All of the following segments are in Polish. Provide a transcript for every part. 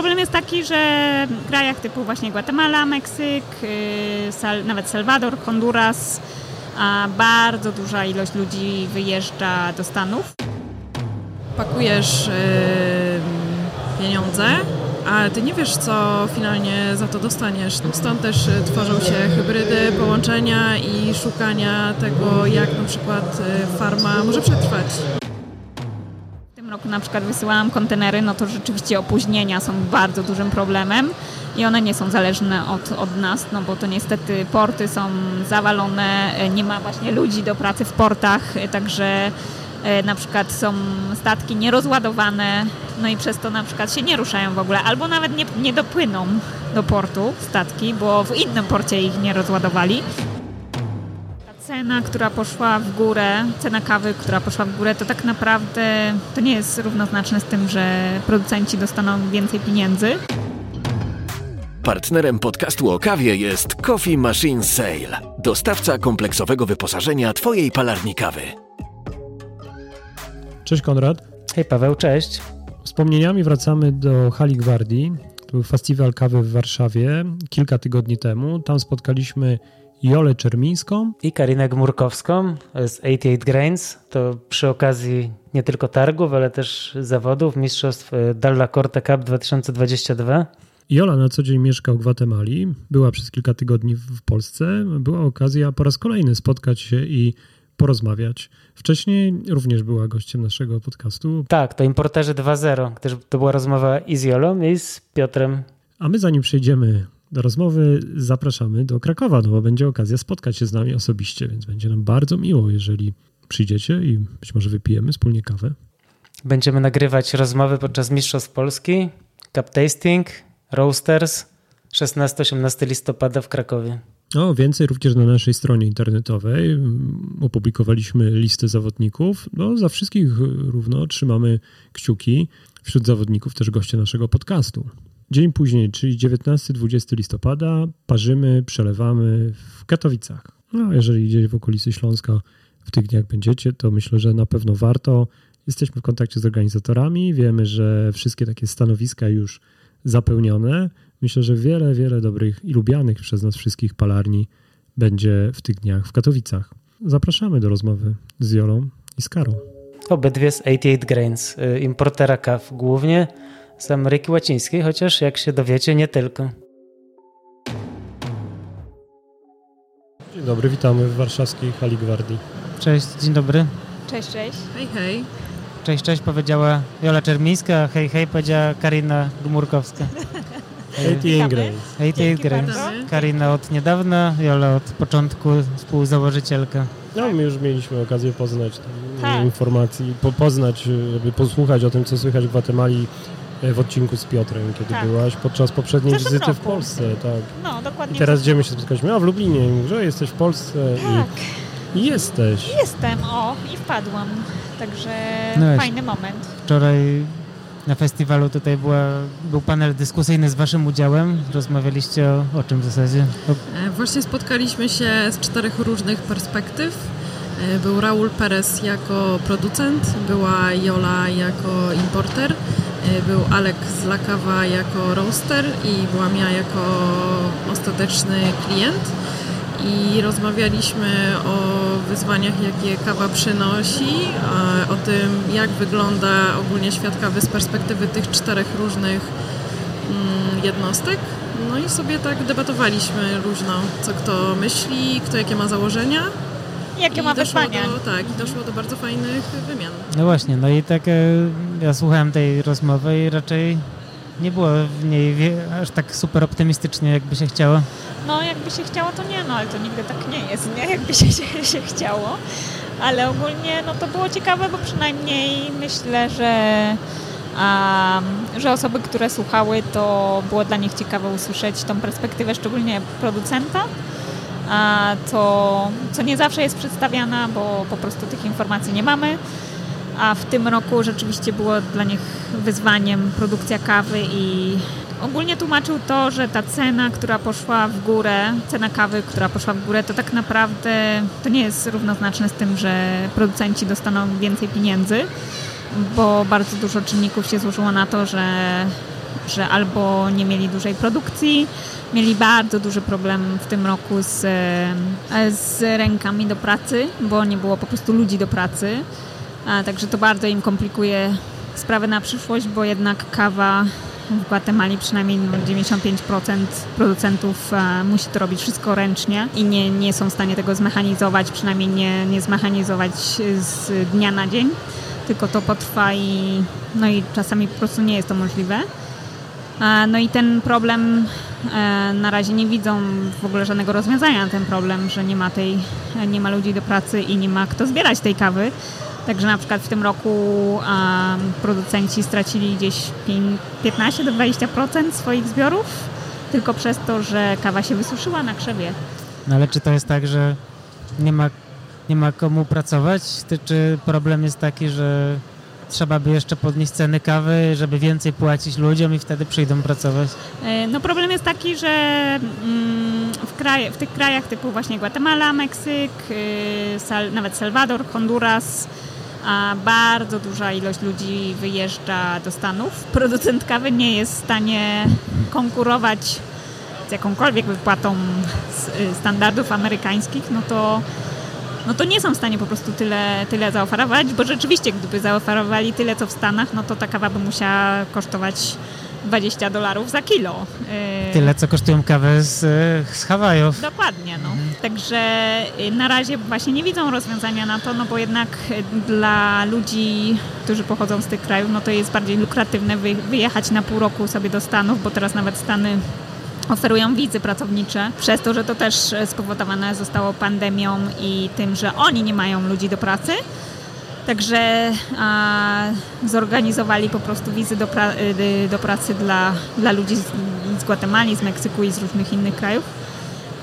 problem jest taki, że w krajach typu właśnie Guatemala, Meksyk, y, Sal, nawet Salwador, Honduras, a bardzo duża ilość ludzi wyjeżdża do Stanów. Pakujesz y, pieniądze, ale ty nie wiesz, co finalnie za to dostaniesz. Stąd też y, tworzą się hybrydy, połączenia i szukania tego, jak na przykład y, farma może przetrwać. Na przykład wysyłałam kontenery, no to rzeczywiście opóźnienia są bardzo dużym problemem i one nie są zależne od, od nas, no bo to niestety porty są zawalone, e, nie ma właśnie ludzi do pracy w portach, e, także e, na przykład są statki nierozładowane, no i przez to na przykład się nie ruszają w ogóle, albo nawet nie, nie dopłyną do portu statki, bo w innym porcie ich nie rozładowali. Cena, która poszła w górę, cena kawy, która poszła w górę, to tak naprawdę to nie jest równoznaczne z tym, że producenci dostaną więcej pieniędzy. Partnerem podcastu o kawie jest Coffee Machine Sale, dostawca kompleksowego wyposażenia Twojej palarni kawy. Cześć Konrad. Hej Paweł, cześć. Wspomnieniami wracamy do Hali Gwardii. To był festiwal kawy w Warszawie kilka tygodni temu. Tam spotkaliśmy Jolę Czermińską i Karinę Gmurkowską z 88 Grains. To przy okazji nie tylko targów, ale też zawodów Mistrzostw Dalla Corte Cup 2022. Jola na co dzień mieszka w Gwatemali, była przez kilka tygodni w Polsce. Była okazja po raz kolejny spotkać się i porozmawiać. Wcześniej również była gościem naszego podcastu. Tak, to Importerzy 2.0, gdyż to była rozmowa i z Jolą, i z Piotrem. A my zanim przejdziemy do rozmowy, zapraszamy do Krakowa, no bo będzie okazja spotkać się z nami osobiście, więc będzie nam bardzo miło, jeżeli przyjdziecie i być może wypijemy wspólnie kawę. Będziemy nagrywać rozmowy podczas Mistrzostw Polski, Cup Tasting, Roasters 16-18 listopada w Krakowie. O, więcej również na naszej stronie internetowej. Opublikowaliśmy listę zawodników. No, za wszystkich równo trzymamy kciuki. Wśród zawodników też goście naszego podcastu. Dzień później, czyli 19-20 listopada, parzymy, przelewamy w Katowicach. No, jeżeli gdzieś w okolicy Śląska w tych dniach będziecie, to myślę, że na pewno warto. Jesteśmy w kontakcie z organizatorami. Wiemy, że wszystkie takie stanowiska już zapełnione. Myślę, że wiele, wiele dobrych i lubianych przez nas wszystkich palarni będzie w tych dniach w Katowicach. Zapraszamy do rozmowy z Jolą i z Karą. Obydwie z 88 Grains, importera kaw głównie z Ameryki Łacińskiej, chociaż jak się dowiecie, nie tylko. Dzień dobry, witamy w warszawskiej Hali Gwardii. Cześć, dzień dobry. Cześć, cześć. Hej, hej. Cześć, cześć powiedziała Jola Czermińska, a hej, hej powiedziała Karina Gmurkowska. 88 Grace. 88 Grace. Karina od niedawna, Jola od początku, współzałożycielka. No, my już mieliśmy okazję poznać Tak. informacji, po, poznać, żeby posłuchać o tym, co słychać w Gwatemali w odcinku z Piotrem, kiedy Tak. byłaś podczas poprzedniej W zeszłym wizyty w roku. Polsce. Tak. No, dokładnie. I teraz gdzie my się spotkaliśmy? A w Lublinie. Że jesteś w Polsce Tak, i, i jesteś. jestem, o, i wpadłam. Także No jest. fajny moment. Wczoraj na festiwalu tutaj była, był panel dyskusyjny z waszym udziałem. Rozmawialiście o, o czym w zasadzie? O, E, Właśnie spotkaliśmy się z czterech różnych perspektyw. E, Był Raul Perez jako producent, była Jola jako importer, był Alek z Lakawa jako roaster i byłam ja jako ostateczny klient. I rozmawialiśmy o wyzwaniach, jakie kawa przynosi, o tym, jak wygląda ogólnie świat kawy z perspektywy tych czterech różnych mm, jednostek. No i sobie tak debatowaliśmy luźno, co kto myśli, kto jakie ma założenia. Jakie I ma wyzwania? do, Tak, i doszło do bardzo fajnych wymian. No właśnie, no i tak e, ja słuchałem tej rozmowy i raczej nie było w niej wie, aż tak super optymistycznie, jakby się chciało. No, jakby się chciało, to nie, no, ale to nigdy tak nie jest, nie? Jakby się, się, się chciało. Ale ogólnie, no to było ciekawe, bo przynajmniej myślę, że, a, że osoby, które słuchały, to było dla nich ciekawe usłyszeć tą perspektywę, szczególnie producenta, to, co nie zawsze jest przedstawiana, bo po prostu tych informacji nie mamy. A w tym roku rzeczywiście było dla nich wyzwaniem produkcja kawy i ogólnie tłumaczył to, że ta cena, która poszła w górę, cena kawy, która poszła w górę, to tak naprawdę to nie jest równoznaczne z tym, że producenci dostaną więcej pieniędzy, bo bardzo dużo czynników się złożyło na to, że że albo nie mieli dużej produkcji, mieli bardzo duży problem w tym roku z, e, z rękami do pracy, bo nie było po prostu ludzi do pracy. A, także to bardzo im komplikuje sprawę na przyszłość, bo jednak kawa w Gwatemali przynajmniej no, 95% producentów e, musi to robić wszystko ręcznie i nie, nie są w stanie tego zmechanizować, przynajmniej nie, nie zmechanizować z dnia na dzień, tylko to potrwa i, no i czasami po prostu nie jest to możliwe. No i ten problem e, na razie nie widzą w ogóle żadnego rozwiązania na ten problem, że nie ma tej, nie ma ludzi do pracy i nie ma kto zbierać tej kawy. Także na przykład w tym roku producenci stracili gdzieś 15 do 20% swoich zbiorów tylko przez to, że kawa się wysuszyła na krzewie. No ale czy to jest tak, że nie ma, nie ma komu pracować? Czy problem jest taki, że trzeba by jeszcze podnieść ceny kawy, żeby więcej płacić ludziom i wtedy przyjdą pracować? E, no problem jest taki, że mm, w, kraj, w tych krajach typu właśnie Guatemala, Meksyk, y, nawet Salwador, Honduras, a bardzo duża ilość ludzi wyjeżdża do Stanów. Producent kawy nie jest w stanie konkurować z jakąkolwiek wypłatą y, standardów amerykańskich, no to, no to nie są w stanie po prostu tyle, tyle zaoferować, bo rzeczywiście gdyby zaoferowali tyle co w Stanach, no to ta kawa by musiała kosztować 20 dolarów za kilo. Y, Tyle, co kosztują kawy z, z Hawajów. Dokładnie, no. Także y, na razie właśnie nie widzą rozwiązania na to, no bo jednak dla ludzi, którzy pochodzą z tych krajów, no to jest bardziej lukratywne wyjechać na pół roku sobie do Stanów, bo teraz nawet Stany oferują wizy pracownicze, przez to, że to też spowodowane zostało pandemią i tym, że oni nie mają ludzi do pracy, Także a, zorganizowali po prostu wizy do, pra, y, do pracy dla, dla ludzi z, z Gwatemali, z Meksyku i z różnych innych krajów.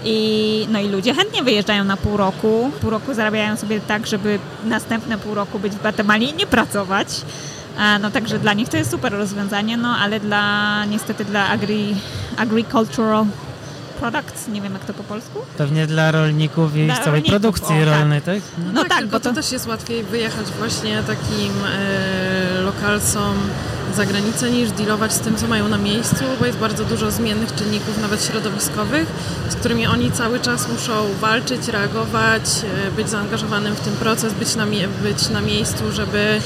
I, no i ludzie chętnie wyjeżdżają na pół roku. Pół roku zarabiają sobie tak, żeby następne pół roku być w Gwatemali i nie pracować. No także dla nich to jest super rozwiązanie, no ale dla niestety dla agri, agricultural products, nie wiem jak to po polsku. Pewnie dla rolników i dla całej rolników, produkcji o, tak. rolnej, tak? No, no tak, tak bo to... to... też jest łatwiej wyjechać właśnie takim e, lokalcom za granicę niż dealować z tym, co mają na miejscu, bo jest bardzo dużo zmiennych czynników, nawet środowiskowych, z którymi oni cały czas muszą walczyć, reagować, e, być zaangażowanym w ten proces, być na, być na miejscu, żeby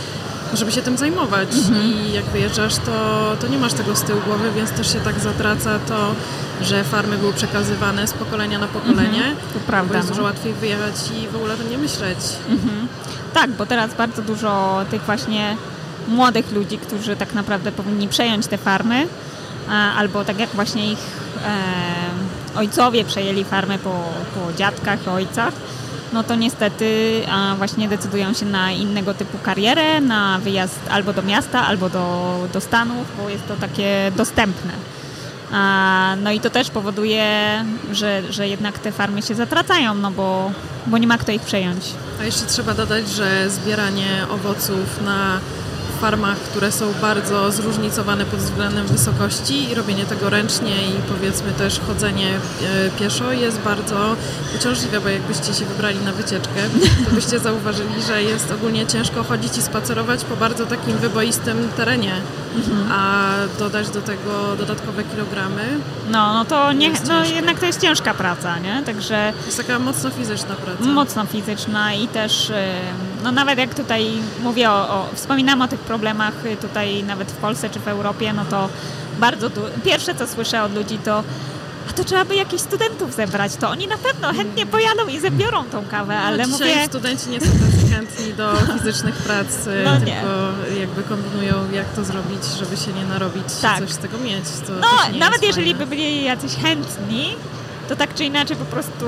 żeby się tym zajmować mhm. i jak wyjeżdżasz, to, to nie masz tego z tyłu głowy, więc też się tak zatraca to, że farmy były przekazywane z pokolenia na pokolenie. Mhm. To prawda. Bo jest no. dużo łatwiej wyjechać i w ogóle o tym nie myśleć. Mhm. Tak, bo teraz bardzo dużo tych właśnie młodych ludzi, którzy tak naprawdę powinni przejąć te farmy, albo tak jak właśnie ich e, ojcowie przejęli farmy po, po dziadkach, ojcach, no to niestety właśnie decydują się na innego typu karierę, na wyjazd albo do miasta, albo do, do Stanów, bo jest to takie dostępne. No i to też powoduje, że, że jednak te farmy się zatracają, no bo, bo nie ma kto ich przejąć. A jeszcze trzeba dodać, że zbieranie owoców na farmach, które są bardzo zróżnicowane pod względem wysokości i robienie tego ręcznie i powiedzmy też chodzenie e, pieszo jest bardzo uciążliwe, bo jakbyście się wybrali na wycieczkę, to byście zauważyli, że jest ogólnie ciężko chodzić i spacerować po bardzo takim wyboistym terenie, mhm. a dodać do tego dodatkowe kilogramy. No, no to nie, no jednak to jest ciężka praca, nie? Także... Jest taka mocno fizyczna praca. Mocno fizyczna i też, no nawet jak tutaj mówię o, o wspominam o tych problemach tutaj nawet w Polsce czy w Europie, no to bardzo pierwsze co słyszę od ludzi to a to trzeba by jakichś studentów zebrać, to oni na pewno chętnie pojadą i zebiorą tą kawę, no, ale no, mówię... studenci nie są tacy chętni do fizycznych prac, no tylko jakby kombinują jak to zrobić, żeby się nie narobić, tak. coś z tego mieć. To no, nawet jeżeli fajne. by byli jacyś chętni, to tak czy inaczej po prostu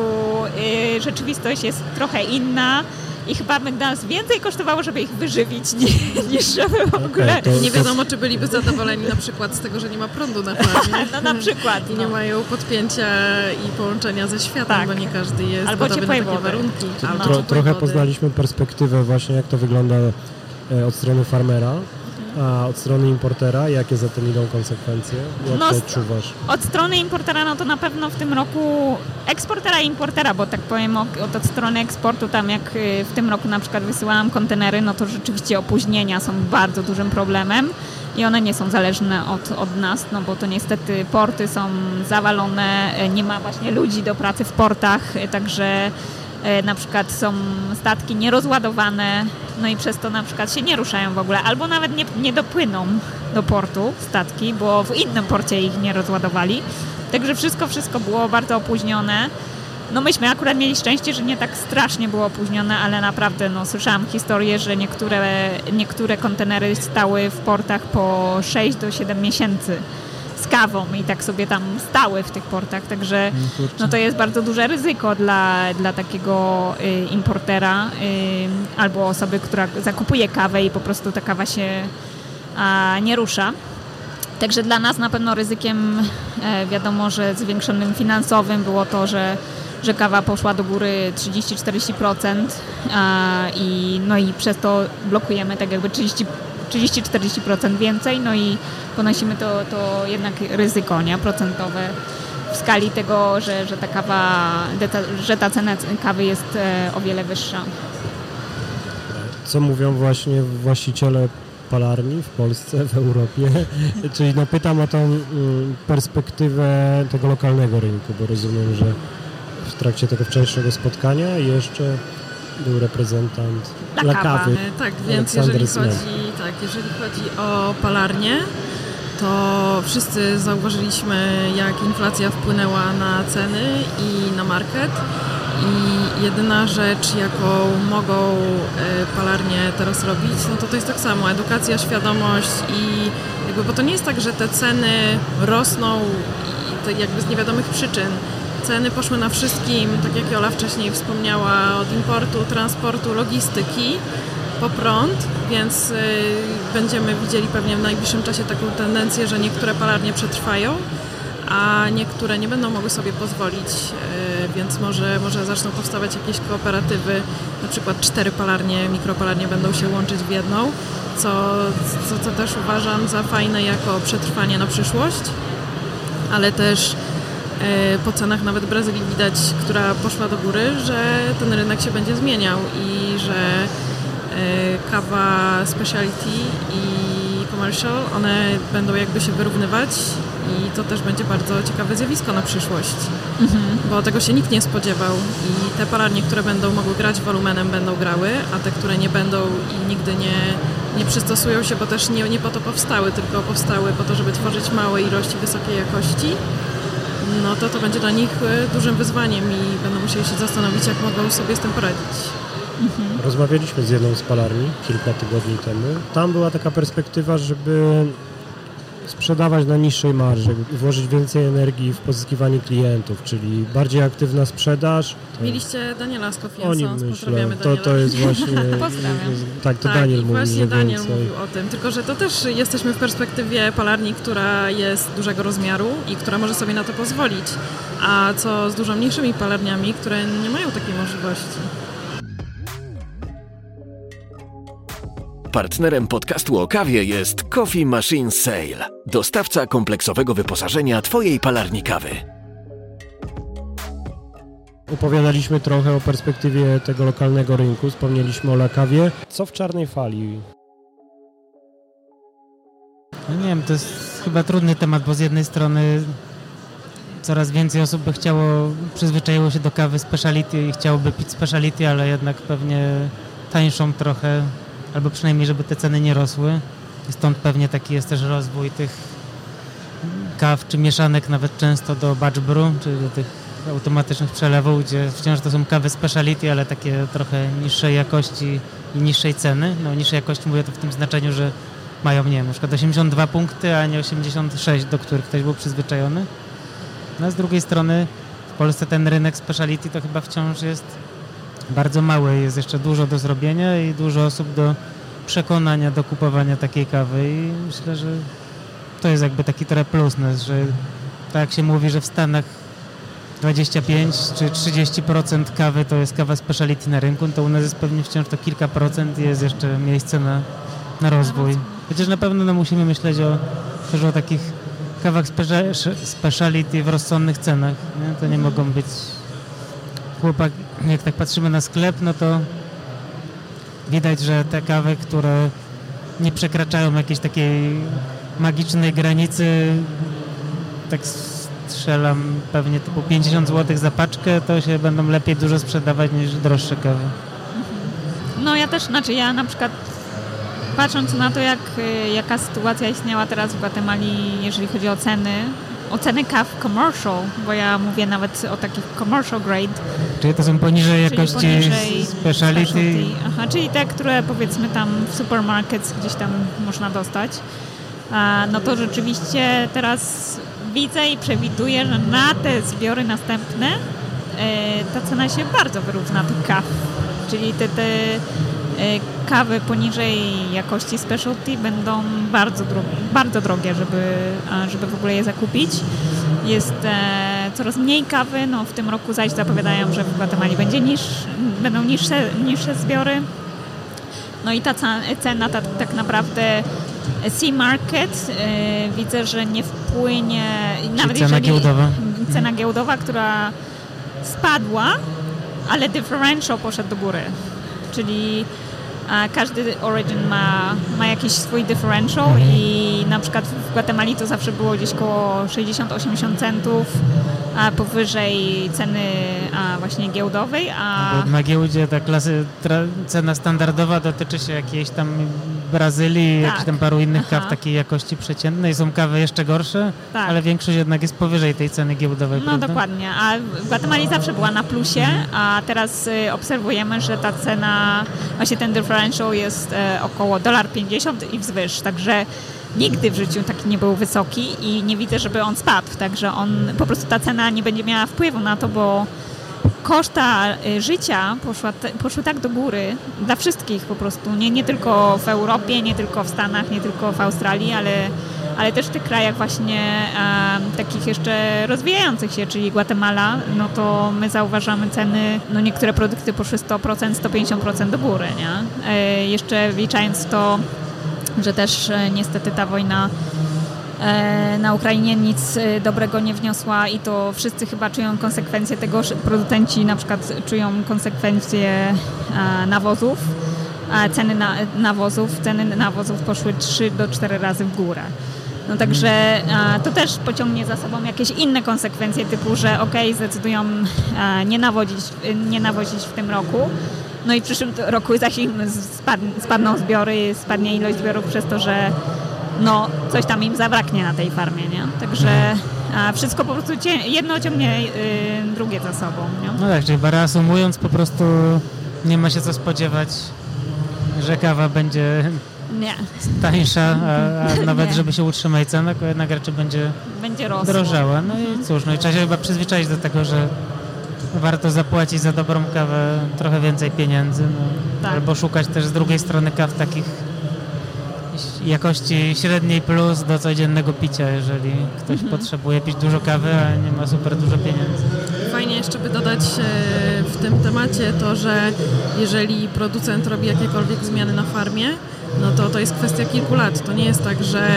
yy, rzeczywistość jest trochę inna i chyba by nas więcej kosztowało, żeby ich wyżywić, niż, żeby w ogóle... Okay, to, nie wiadomo, czy byliby zadowoleni na przykład z tego, że nie ma prądu na farmie. no na przykład. I nie no. mają podpięcia i połączenia ze światem, tak. bo nie każdy jest Albo gotowy na takie wody. warunki. Albo Tro, trochę wody. poznaliśmy perspektywę właśnie, jak to wygląda e, od strony farmera a od strony importera, jakie za tym idą konsekwencje? Jak no, to odczuwasz? Od strony importera, no to na pewno w tym roku eksportera i importera, bo tak powiem od, od strony eksportu, tam jak y, w tym roku na przykład wysyłałam kontenery, no to rzeczywiście opóźnienia są bardzo dużym problemem i one nie są zależne od, od nas, no bo to niestety porty są zawalone, nie ma właśnie ludzi do pracy w portach, także na przykład są statki nierozładowane, no i przez to na przykład się nie ruszają w ogóle, albo nawet nie, nie dopłyną do portu statki, bo w innym porcie ich nie rozładowali. Także wszystko, wszystko było bardzo opóźnione. No myśmy akurat mieli szczęście, że nie tak strasznie było opóźnione, ale naprawdę no, słyszałam historię, że niektóre, niektóre kontenery stały w portach po 6 do 7 miesięcy z kawą i tak sobie tam stały w tych portach, także no, no to jest bardzo duże ryzyko dla, dla takiego y, importera y, albo osoby, która zakupuje kawę i po prostu ta kawa się nie rusza. Także dla nas na pewno ryzykiem e, wiadomo, że zwiększonym finansowym było to, że, że kawa poszła do góry 30-40% i, no i przez to blokujemy tak jakby 30-40% więcej, no i ponosimy to, to jednak ryzyko nie, procentowe w skali tego, że, że ta kawa, że ta cena kawy jest e, o wiele wyższa. Co mówią właśnie właściciele palarni w Polsce, w Europie. Czyli no pytam o tą mm, perspektywę tego lokalnego rynku, bo rozumiem, że w trakcie tego wcześniejszego spotkania jeszcze był reprezentant La Kawy. E, tak, więc jeżeli chodzi, tak, jeżeli chodzi o palarnię, to wszyscy zauważyliśmy, jak inflacja wpłynęła na ceny i na market. I jedyna rzecz, jaką mogą e, palarnie teraz robić, no to to jest tak samo, edukacja, świadomość i jakby, bo to nie jest tak, że te ceny rosną i jakby z niewiadomych przyczyn. Ceny poszły na wszystkim, tak jak Jola wcześniej wspomniała, od importu, transportu, logistyki po prąd, więc y, będziemy widzieli pewnie w najbliższym czasie taką tendencję, że niektóre palarnie przetrwają, a niektóre nie będą mogły sobie pozwolić, y, więc może, może zaczną powstawać jakieś kooperatywy, na przykład cztery palarnie, mikropalarnie będą się łączyć w jedną, co, co, co też uważam za fajne jako przetrwanie na przyszłość, ale też po cenach nawet Brazylii widać, która poszła do góry, że ten rynek się będzie zmieniał i że kawa specialty i commercial, one będą jakby się wyrównywać i to też będzie bardzo ciekawe zjawisko na przyszłość, mhm. bo tego się nikt nie spodziewał i te palarnie, które będą mogły grać wolumenem będą grały, a te, które nie będą i nigdy nie, nie przystosują się, bo też nie, nie po to powstały, tylko powstały po to, żeby tworzyć małe ilości wysokiej jakości, no to to będzie dla nich e, dużym wyzwaniem i będą musieli się zastanowić, jak mogą sobie z tym poradzić. Rozmawialiśmy z jedną z palarni kilka tygodni temu. Tam była taka perspektywa, żeby sprzedawać na niższej marży, włożyć więcej energii w pozyskiwanie klientów, czyli bardziej aktywna sprzedaż. Mieliście Daniela z Coffee pozdrawiamy to, to jest właśnie... Pozdrawiam. Tak, to tak, Daniel mówi, właśnie Daniel więcej. mówił o tym, tylko że to też jesteśmy w perspektywie palarni, która jest dużego rozmiaru i która może sobie na to pozwolić, a co z dużo mniejszymi palarniami, które nie mają takiej możliwości. Partnerem podcastu o kawie jest Coffee Machine Sale, dostawca kompleksowego wyposażenia Twojej palarni kawy. Opowiadaliśmy trochę o perspektywie tego lokalnego rynku, wspomnieliśmy o Lakawie. Co w czarnej fali? No nie wiem, to jest chyba trudny temat, bo z jednej strony coraz więcej osób by chciało, przyzwyczaiło się do kawy speciality i chciałoby pić speciality, ale jednak pewnie tańszą trochę albo przynajmniej, żeby te ceny nie rosły. Stąd pewnie taki jest też rozwój tych kaw czy mieszanek nawet często do batch brew, czyli do tych automatycznych przelewów, gdzie wciąż to są kawy speciality, ale takie trochę niższej jakości i niższej ceny. No niższej jakości mówię to w tym znaczeniu, że mają, nie wiem, na przykład 82 punkty, a nie 86, do których ktoś był przyzwyczajony. No a z drugiej strony w Polsce ten rynek speciality to chyba wciąż jest bardzo małe, jest jeszcze dużo do zrobienia i dużo osób do przekonania do kupowania takiej kawy i myślę, że to jest jakby taki trochę plus, że tak się mówi, że w Stanach 25 czy 30% kawy to jest kawa speciality na rynku, to u nas jest pewnie wciąż to kilka procent i jest jeszcze miejsce na, na rozwój. Chociaż na pewno no, musimy myśleć o, też o takich kawach speciality w rozsądnych cenach. Nie? To nie mogą być chłopak, jak tak patrzymy na sklep, no to widać, że te kawy, które nie przekraczają jakiejś takiej magicznej granicy. Tak strzelam pewnie typu 50 zł za paczkę, to się będą lepiej dużo sprzedawać niż droższe kawy. No ja też, znaczy ja na przykład patrząc na to, jak, y, jaka sytuacja istniała teraz w Gwatemali, jeżeli chodzi o ceny, o ceny kaw commercial, bo ja mówię nawet o takich commercial grade. Czyli to są poniżej jakości poniżej speciality? specialty. Aha, czyli te, które powiedzmy tam w supermarkets gdzieś tam można dostać. No to rzeczywiście teraz widzę i przewiduję, że na te zbiory następne e, ta cena się bardzo wyrówna tych kaw. Czyli te, te kawy poniżej jakości specialty będą bardzo, dro bardzo drogie, żeby, żeby w ogóle je zakupić. Jest e, coraz mniej kawy, no w tym roku zaś zapowiadają, że w Gwatemali będzie niż, będą niższe, niższe zbiory. No i ta cena ta, tak naprawdę Sea Market e, widzę, że nie wpłynie, nawet cena jeżeli giełdowa. cena giełdowa, która spadła, ale differential poszedł do góry. Czyli a każdy origin ma, ma jakiś swój differential i na przykład w Guatemali to zawsze było gdzieś koło 60-80 centów a powyżej ceny a właśnie giełdowej, a Na giełdzie ta klasy, tra, cena standardowa dotyczy się jakiejś tam Brazylii, Tak. jakichś tam paru innych Aha. kaw takiej jakości przeciętnej. Są kawy jeszcze gorsze, Tak. ale większość jednak jest powyżej tej ceny giełdowej, No prawda? dokładnie, a w Guatemali zawsze była na plusie, a teraz y, obserwujemy, że ta cena, właśnie ten differential jest e, około $1,50 i wzwyż, także nigdy w życiu taki nie był wysoki i nie widzę, żeby on spadł, także on, po prostu ta cena nie będzie miała wpływu na to, bo koszta y, życia poszła, poszły tak do góry dla wszystkich po prostu, nie, nie tylko w Europie, nie tylko w Stanach, nie tylko w Australii, ale, ale też w tych krajach właśnie em, takich jeszcze rozwijających się, czyli Guatemala, no to my zauważamy ceny, no niektóre produkty poszły 100%, 150% do góry, nie? E, jeszcze wliczając to, że też e, niestety ta wojna e, na Ukrainie nic e, dobrego nie wniosła i to wszyscy chyba czują konsekwencje tego, producenci na przykład czują konsekwencje e, nawozów, ceny na, nawozów, ceny nawozów poszły 3 do 4 razy w górę. No także e, to też pociągnie za sobą jakieś inne konsekwencje typu, że okej, zdecydują e, nie, nawodzić, nie nawozić w tym roku, no i w przyszłym roku spad, spadną zbiory, spadnie ilość zbiorów przez to, że no, coś tam im zabraknie na tej farmie, nie? Także a wszystko po prostu cie, jedno ciągnie y, drugie za sobą, nie? No tak, czyli reasumując, po prostu nie ma się co spodziewać, że kawa będzie Nie, tańsza, a, a nawet Nie. żeby się utrzymać cena, to jednak raczej będzie będzie rosło. drożała. No i cóż, no i trzeba się chyba przyzwyczaić do tego, że warto zapłacić za dobrą kawę trochę więcej pieniędzy, no, Tak. albo szukać też z drugiej strony kaw takich jakości średniej plus do codziennego picia, jeżeli ktoś Mhm. potrzebuje pić dużo kawy, a nie ma super dużo pieniędzy. Fajnie jeszcze by dodać e, w tym temacie to, że jeżeli producent robi jakiekolwiek zmiany na farmie, no to to jest kwestia kilku lat. To nie jest tak, że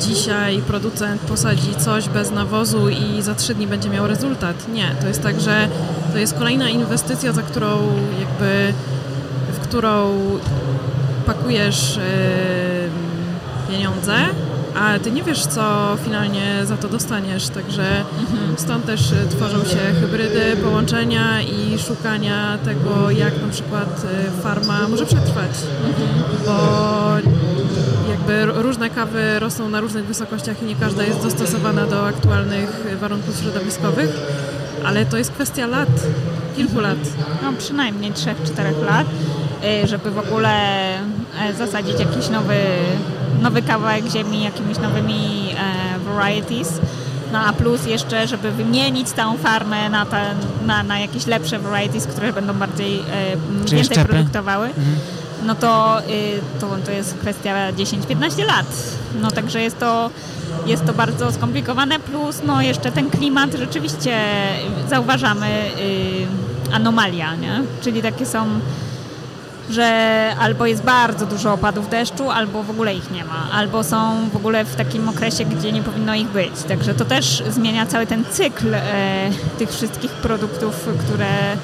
dzisiaj producent posadzi coś bez nawozu i za trzy dni będzie miał rezultat. Nie, to jest tak, że to jest kolejna inwestycja, za którą jakby, w którą pakujesz e, pieniądze, a ty nie wiesz, co finalnie za to dostaniesz, także stąd też e, tworzą się hybrydy, połączenia i szukania tego, jak na przykład e, farma może przetrwać, bo jakby różne kawy rosną na różnych wysokościach i nie każda jest dostosowana do aktualnych warunków środowiskowych, ale to jest kwestia lat, kilku lat. No przynajmniej 3-4 lat, y, żeby w ogóle e, zasadzić jakiś nowy, nowy kawałek ziemi jakimiś nowymi e, varieties. No a plus jeszcze, żeby wymienić całą farmę na, te, na, na jakieś lepsze varieties, które będą bardziej, e, Czyli więcej szczepy? produktowały, no to, y, to, to jest kwestia 10-15 lat. No także jest to, jest to bardzo skomplikowane, plus no jeszcze ten klimat rzeczywiście zauważamy y, anomalia, nie? Czyli takie są, że albo jest bardzo dużo opadów deszczu, albo w ogóle ich nie ma, albo są w ogóle w takim okresie, gdzie nie powinno ich być. Także to też zmienia cały ten cykl e, tych wszystkich produktów, które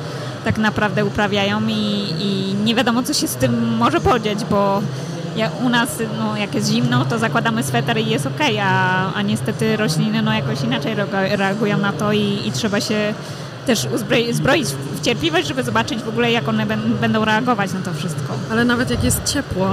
tak naprawdę uprawiają i, i nie wiadomo, co się z tym może podzieć, bo ja, u nas, no, jak jest zimno, to zakładamy sweter i jest ok, a, a niestety rośliny no, jakoś inaczej reagują na to i, i trzeba się też uzbroić w cierpliwość, żeby zobaczyć w ogóle, jak one będą reagować na to wszystko. Ale nawet jak jest ciepło,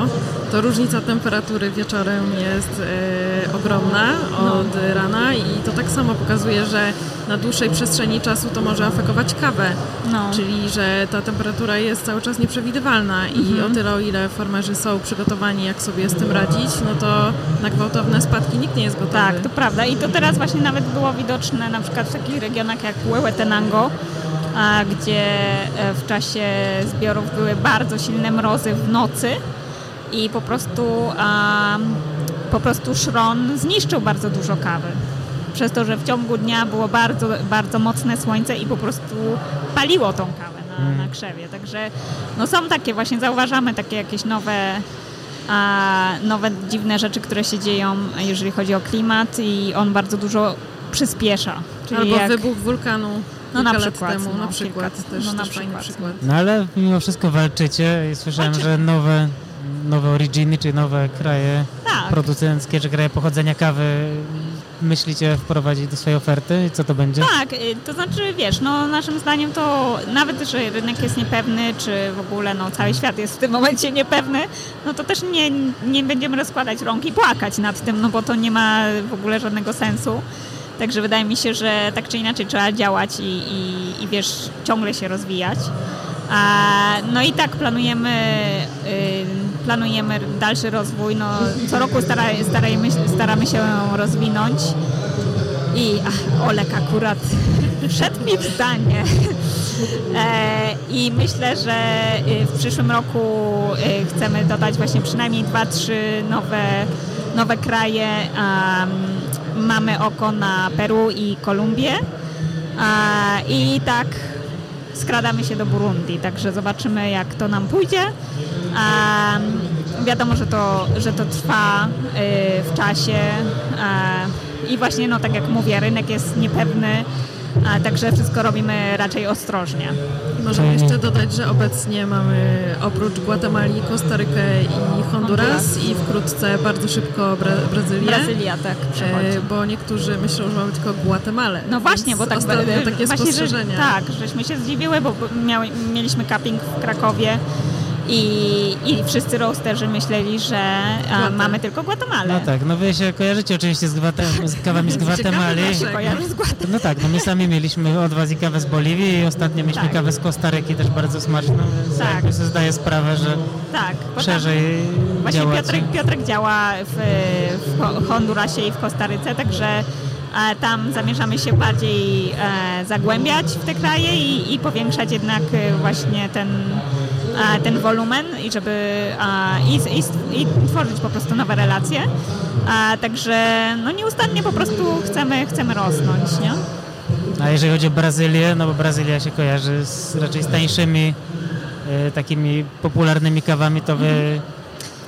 to różnica temperatury wieczorem jest e, ogromna od no. rana i to tak samo pokazuje, że na dłuższej przestrzeni czasu to może afekować kawę. No. Czyli, że ta temperatura jest cały czas nieprzewidywalna i mhm. o tyle, o ile farmerzy są przygotowani, jak sobie z tym radzić, no to na gwałtowne spadki nikt nie jest gotowy. Tak, to prawda. I to teraz właśnie nawet było widoczne na przykład w takich regionach jak Huehuetenango, gdzie e, w czasie zbiorów były bardzo silne mrozy w nocy i po prostu, po prostu szron zniszczył bardzo dużo kawy. Przez to, że w ciągu dnia było bardzo, bardzo mocne słońce i po prostu paliło tą kawę na, mm. na krzewie. Także no są takie właśnie, zauważamy takie jakieś nowe a, nowe dziwne rzeczy, które się dzieją, jeżeli chodzi o klimat i on bardzo dużo przyspiesza. Czyli Albo jak... wybuch wulkanu no na przykład, temu, no, na przykład. Kilka, też, no, na przykład. przykład. No ale mimo wszystko walczycie i słyszałem, że nowe, nowe originy, czy nowe kraje tak. producenckie, czy kraje pochodzenia kawy myślicie wprowadzić do swojej oferty? Co to będzie? Tak, y, to znaczy wiesz, no naszym zdaniem to nawet, że rynek jest niepewny, czy w ogóle no, cały świat jest w tym momencie niepewny, no to też nie, nie będziemy rozkładać rąk i płakać nad tym, no bo to nie ma w ogóle żadnego sensu. Także wydaje mi się, że tak czy inaczej trzeba działać i, i, i wiesz, ciągle się rozwijać. No i tak planujemy, y, planujemy dalszy rozwój. No, co roku stara, starajmy, staramy się rozwinąć. I ach, Olek akurat wszedł mi w zdanie. E, I myślę, że y, w przyszłym roku y, chcemy dodać właśnie przynajmniej dwa, trzy nowe, nowe kraje. Mamy oko na Peru i Kolumbię. I tak skradamy się do Burundi, także zobaczymy jak to nam pójdzie. Wiadomo, że to, że to trwa y, w czasie i właśnie, no tak jak mówię, rynek jest niepewny, także wszystko robimy raczej ostrożnie. Możemy jeszcze dodać, że obecnie mamy oprócz Gwatemali, Kostarykę i Honduras i wkrótce bardzo szybko Bra Brazylię. Brazylia, tak, e, Bo niektórzy myślą, że mamy tylko Guatemalę. No właśnie, bo tak ostatnio takie właśnie, spostrzeżenia. Że, tak, żeśmy się zdziwiły, bo mieliśmy cupping w Krakowie i, I wszyscy roasterzy myśleli, że a, mamy tylko Guatemalę. No tak, no wy się kojarzycie oczywiście z, Gwate- z kawami z Gwatemali. No tak, no my sami mieliśmy od was i kawę z Boliwii i ostatnio mieliśmy tak. kawę z Kostaryki też bardzo smaczną, więc tak. jakby sobie zdaję sprawę, że tak, szerzej Właśnie Piotrek, Piotrek działa w, w Hondurasie i w Kostaryce, także e, tam zamierzamy się bardziej e, zagłębiać w te kraje i, i powiększać jednak e, właśnie ten ten wolumen i żeby i, i, i tworzyć po prostu nowe relacje. Także no nieustannie po prostu chcemy, chcemy rosnąć, nie? A jeżeli chodzi o Brazylię, no bo Brazylia się kojarzy z, raczej z tańszymi e, takimi popularnymi kawami, to wy mhm.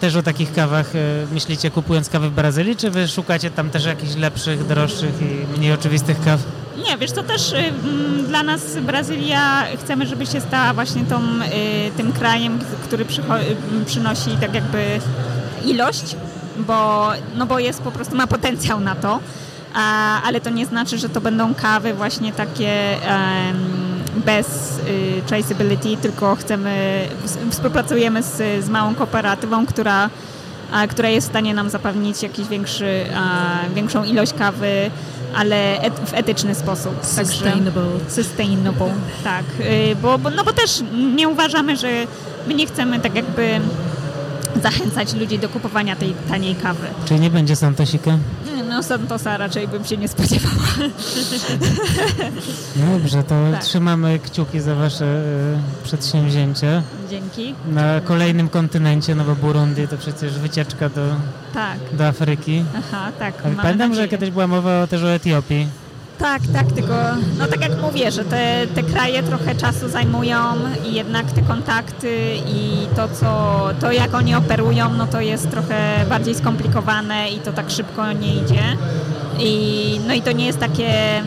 też o takich kawach e, myślicie kupując kawy w Brazylii, czy wy szukacie tam też jakichś lepszych, droższych i mniej oczywistych kaw? Nie, wiesz, to też y, dla nas Brazylia chcemy, żeby się stała właśnie tą, y, tym krajem, który y, przynosi tak jakby ilość, bo, no bo jest po prostu, ma potencjał na to, a, ale to nie znaczy, że to będą kawy właśnie takie bez y, traceability, tylko chcemy, współpracujemy z, z małą kooperatywą, która która jest w stanie nam zapewnić jakiś większy, a, większą ilość kawy ale et, w etyczny sposób. Sustainable. Także, sustainable, tak. Y, bo, bo, no bo też nie uważamy, że my nie chcemy tak jakby zachęcać ludzi do kupowania tej taniej kawy. Czyli nie będzie Santosika? No Santosa raczej bym się nie spodziewała. Dobrze, to tak. trzymamy kciuki za wasze y, przedsięwzięcie. Dzięki. Na kolejnym kontynencie, no bo Burundi to przecież wycieczka do, tak. do Afryki. Aha, tak. Pamiętam, nadzieję. że kiedyś była mowa też o Etiopii. Tak, tak, tylko no tak jak mówię, że te, te kraje trochę czasu zajmują i jednak te kontakty i to, co, to jak oni operują, no to jest trochę bardziej skomplikowane i to tak szybko nie idzie. I, no i to nie jest takie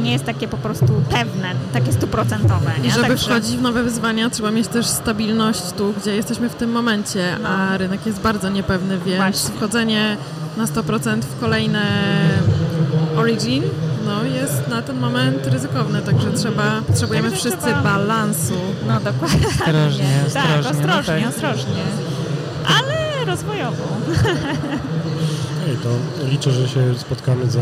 nie jest takie po prostu pewne, takie stuprocentowe. I żeby Także- wchodzić w nowe wyzwania, trzeba mieć też stabilność tu, gdzie jesteśmy w tym momencie, No. a rynek jest bardzo niepewny, więc Właśnie. wchodzenie na 100% w kolejne Origin no, jest na ten moment ryzykowne, także trzeba, potrzebujemy Także wszyscy trzeba- balansu. No dokładnie. Ostrożnie, Tak, ostrożnie, no ostrożnie, tak. ostrożnie. Ale rozwojowo. Ej, to liczę, że się spotkamy za,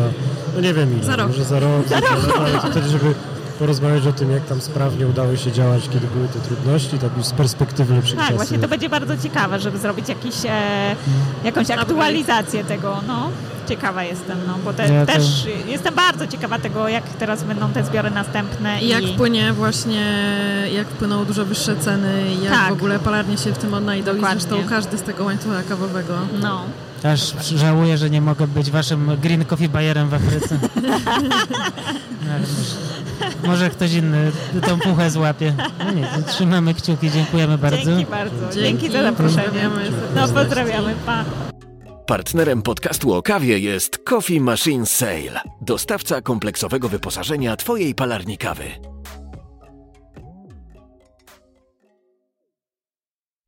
no nie wiem ile, Za rok. może za rok, za dwa, ale wtedy, żeby porozmawiać o tym, jak tam sprawnie udało się działać, kiedy były te trudności, tak już z perspektywy lepszych Tak, czasów. właśnie to będzie bardzo ciekawe, żeby zrobić jakiś, e, jakąś aktualizację tego, no. Ciekawa jestem, no, bo te, Ja to- też jestem bardzo ciekawa tego, jak teraz będą te zbiory następne. I jak wpłynie właśnie, jak wpłyną dużo wyższe ceny, jak Tak. w ogóle palarnie się w tym odnajdą Dokładnie. i zresztą każdy z tego łańcucha kawowego. No, Aż żałuję, że nie mogę być waszym green coffee bayerem w Afryce. Ale może, ktoś inny tą puchę złapie. No nie, trzymamy kciuki, dziękujemy bardzo. dzięki bardzo. Dzięki, za zaproszenie. Pozdrawiamy No, pozdrawiamy, pa. Partnerem podcastu o kawie jest Coffee Machine Sale, dostawca kompleksowego wyposażenia Twojej palarni kawy.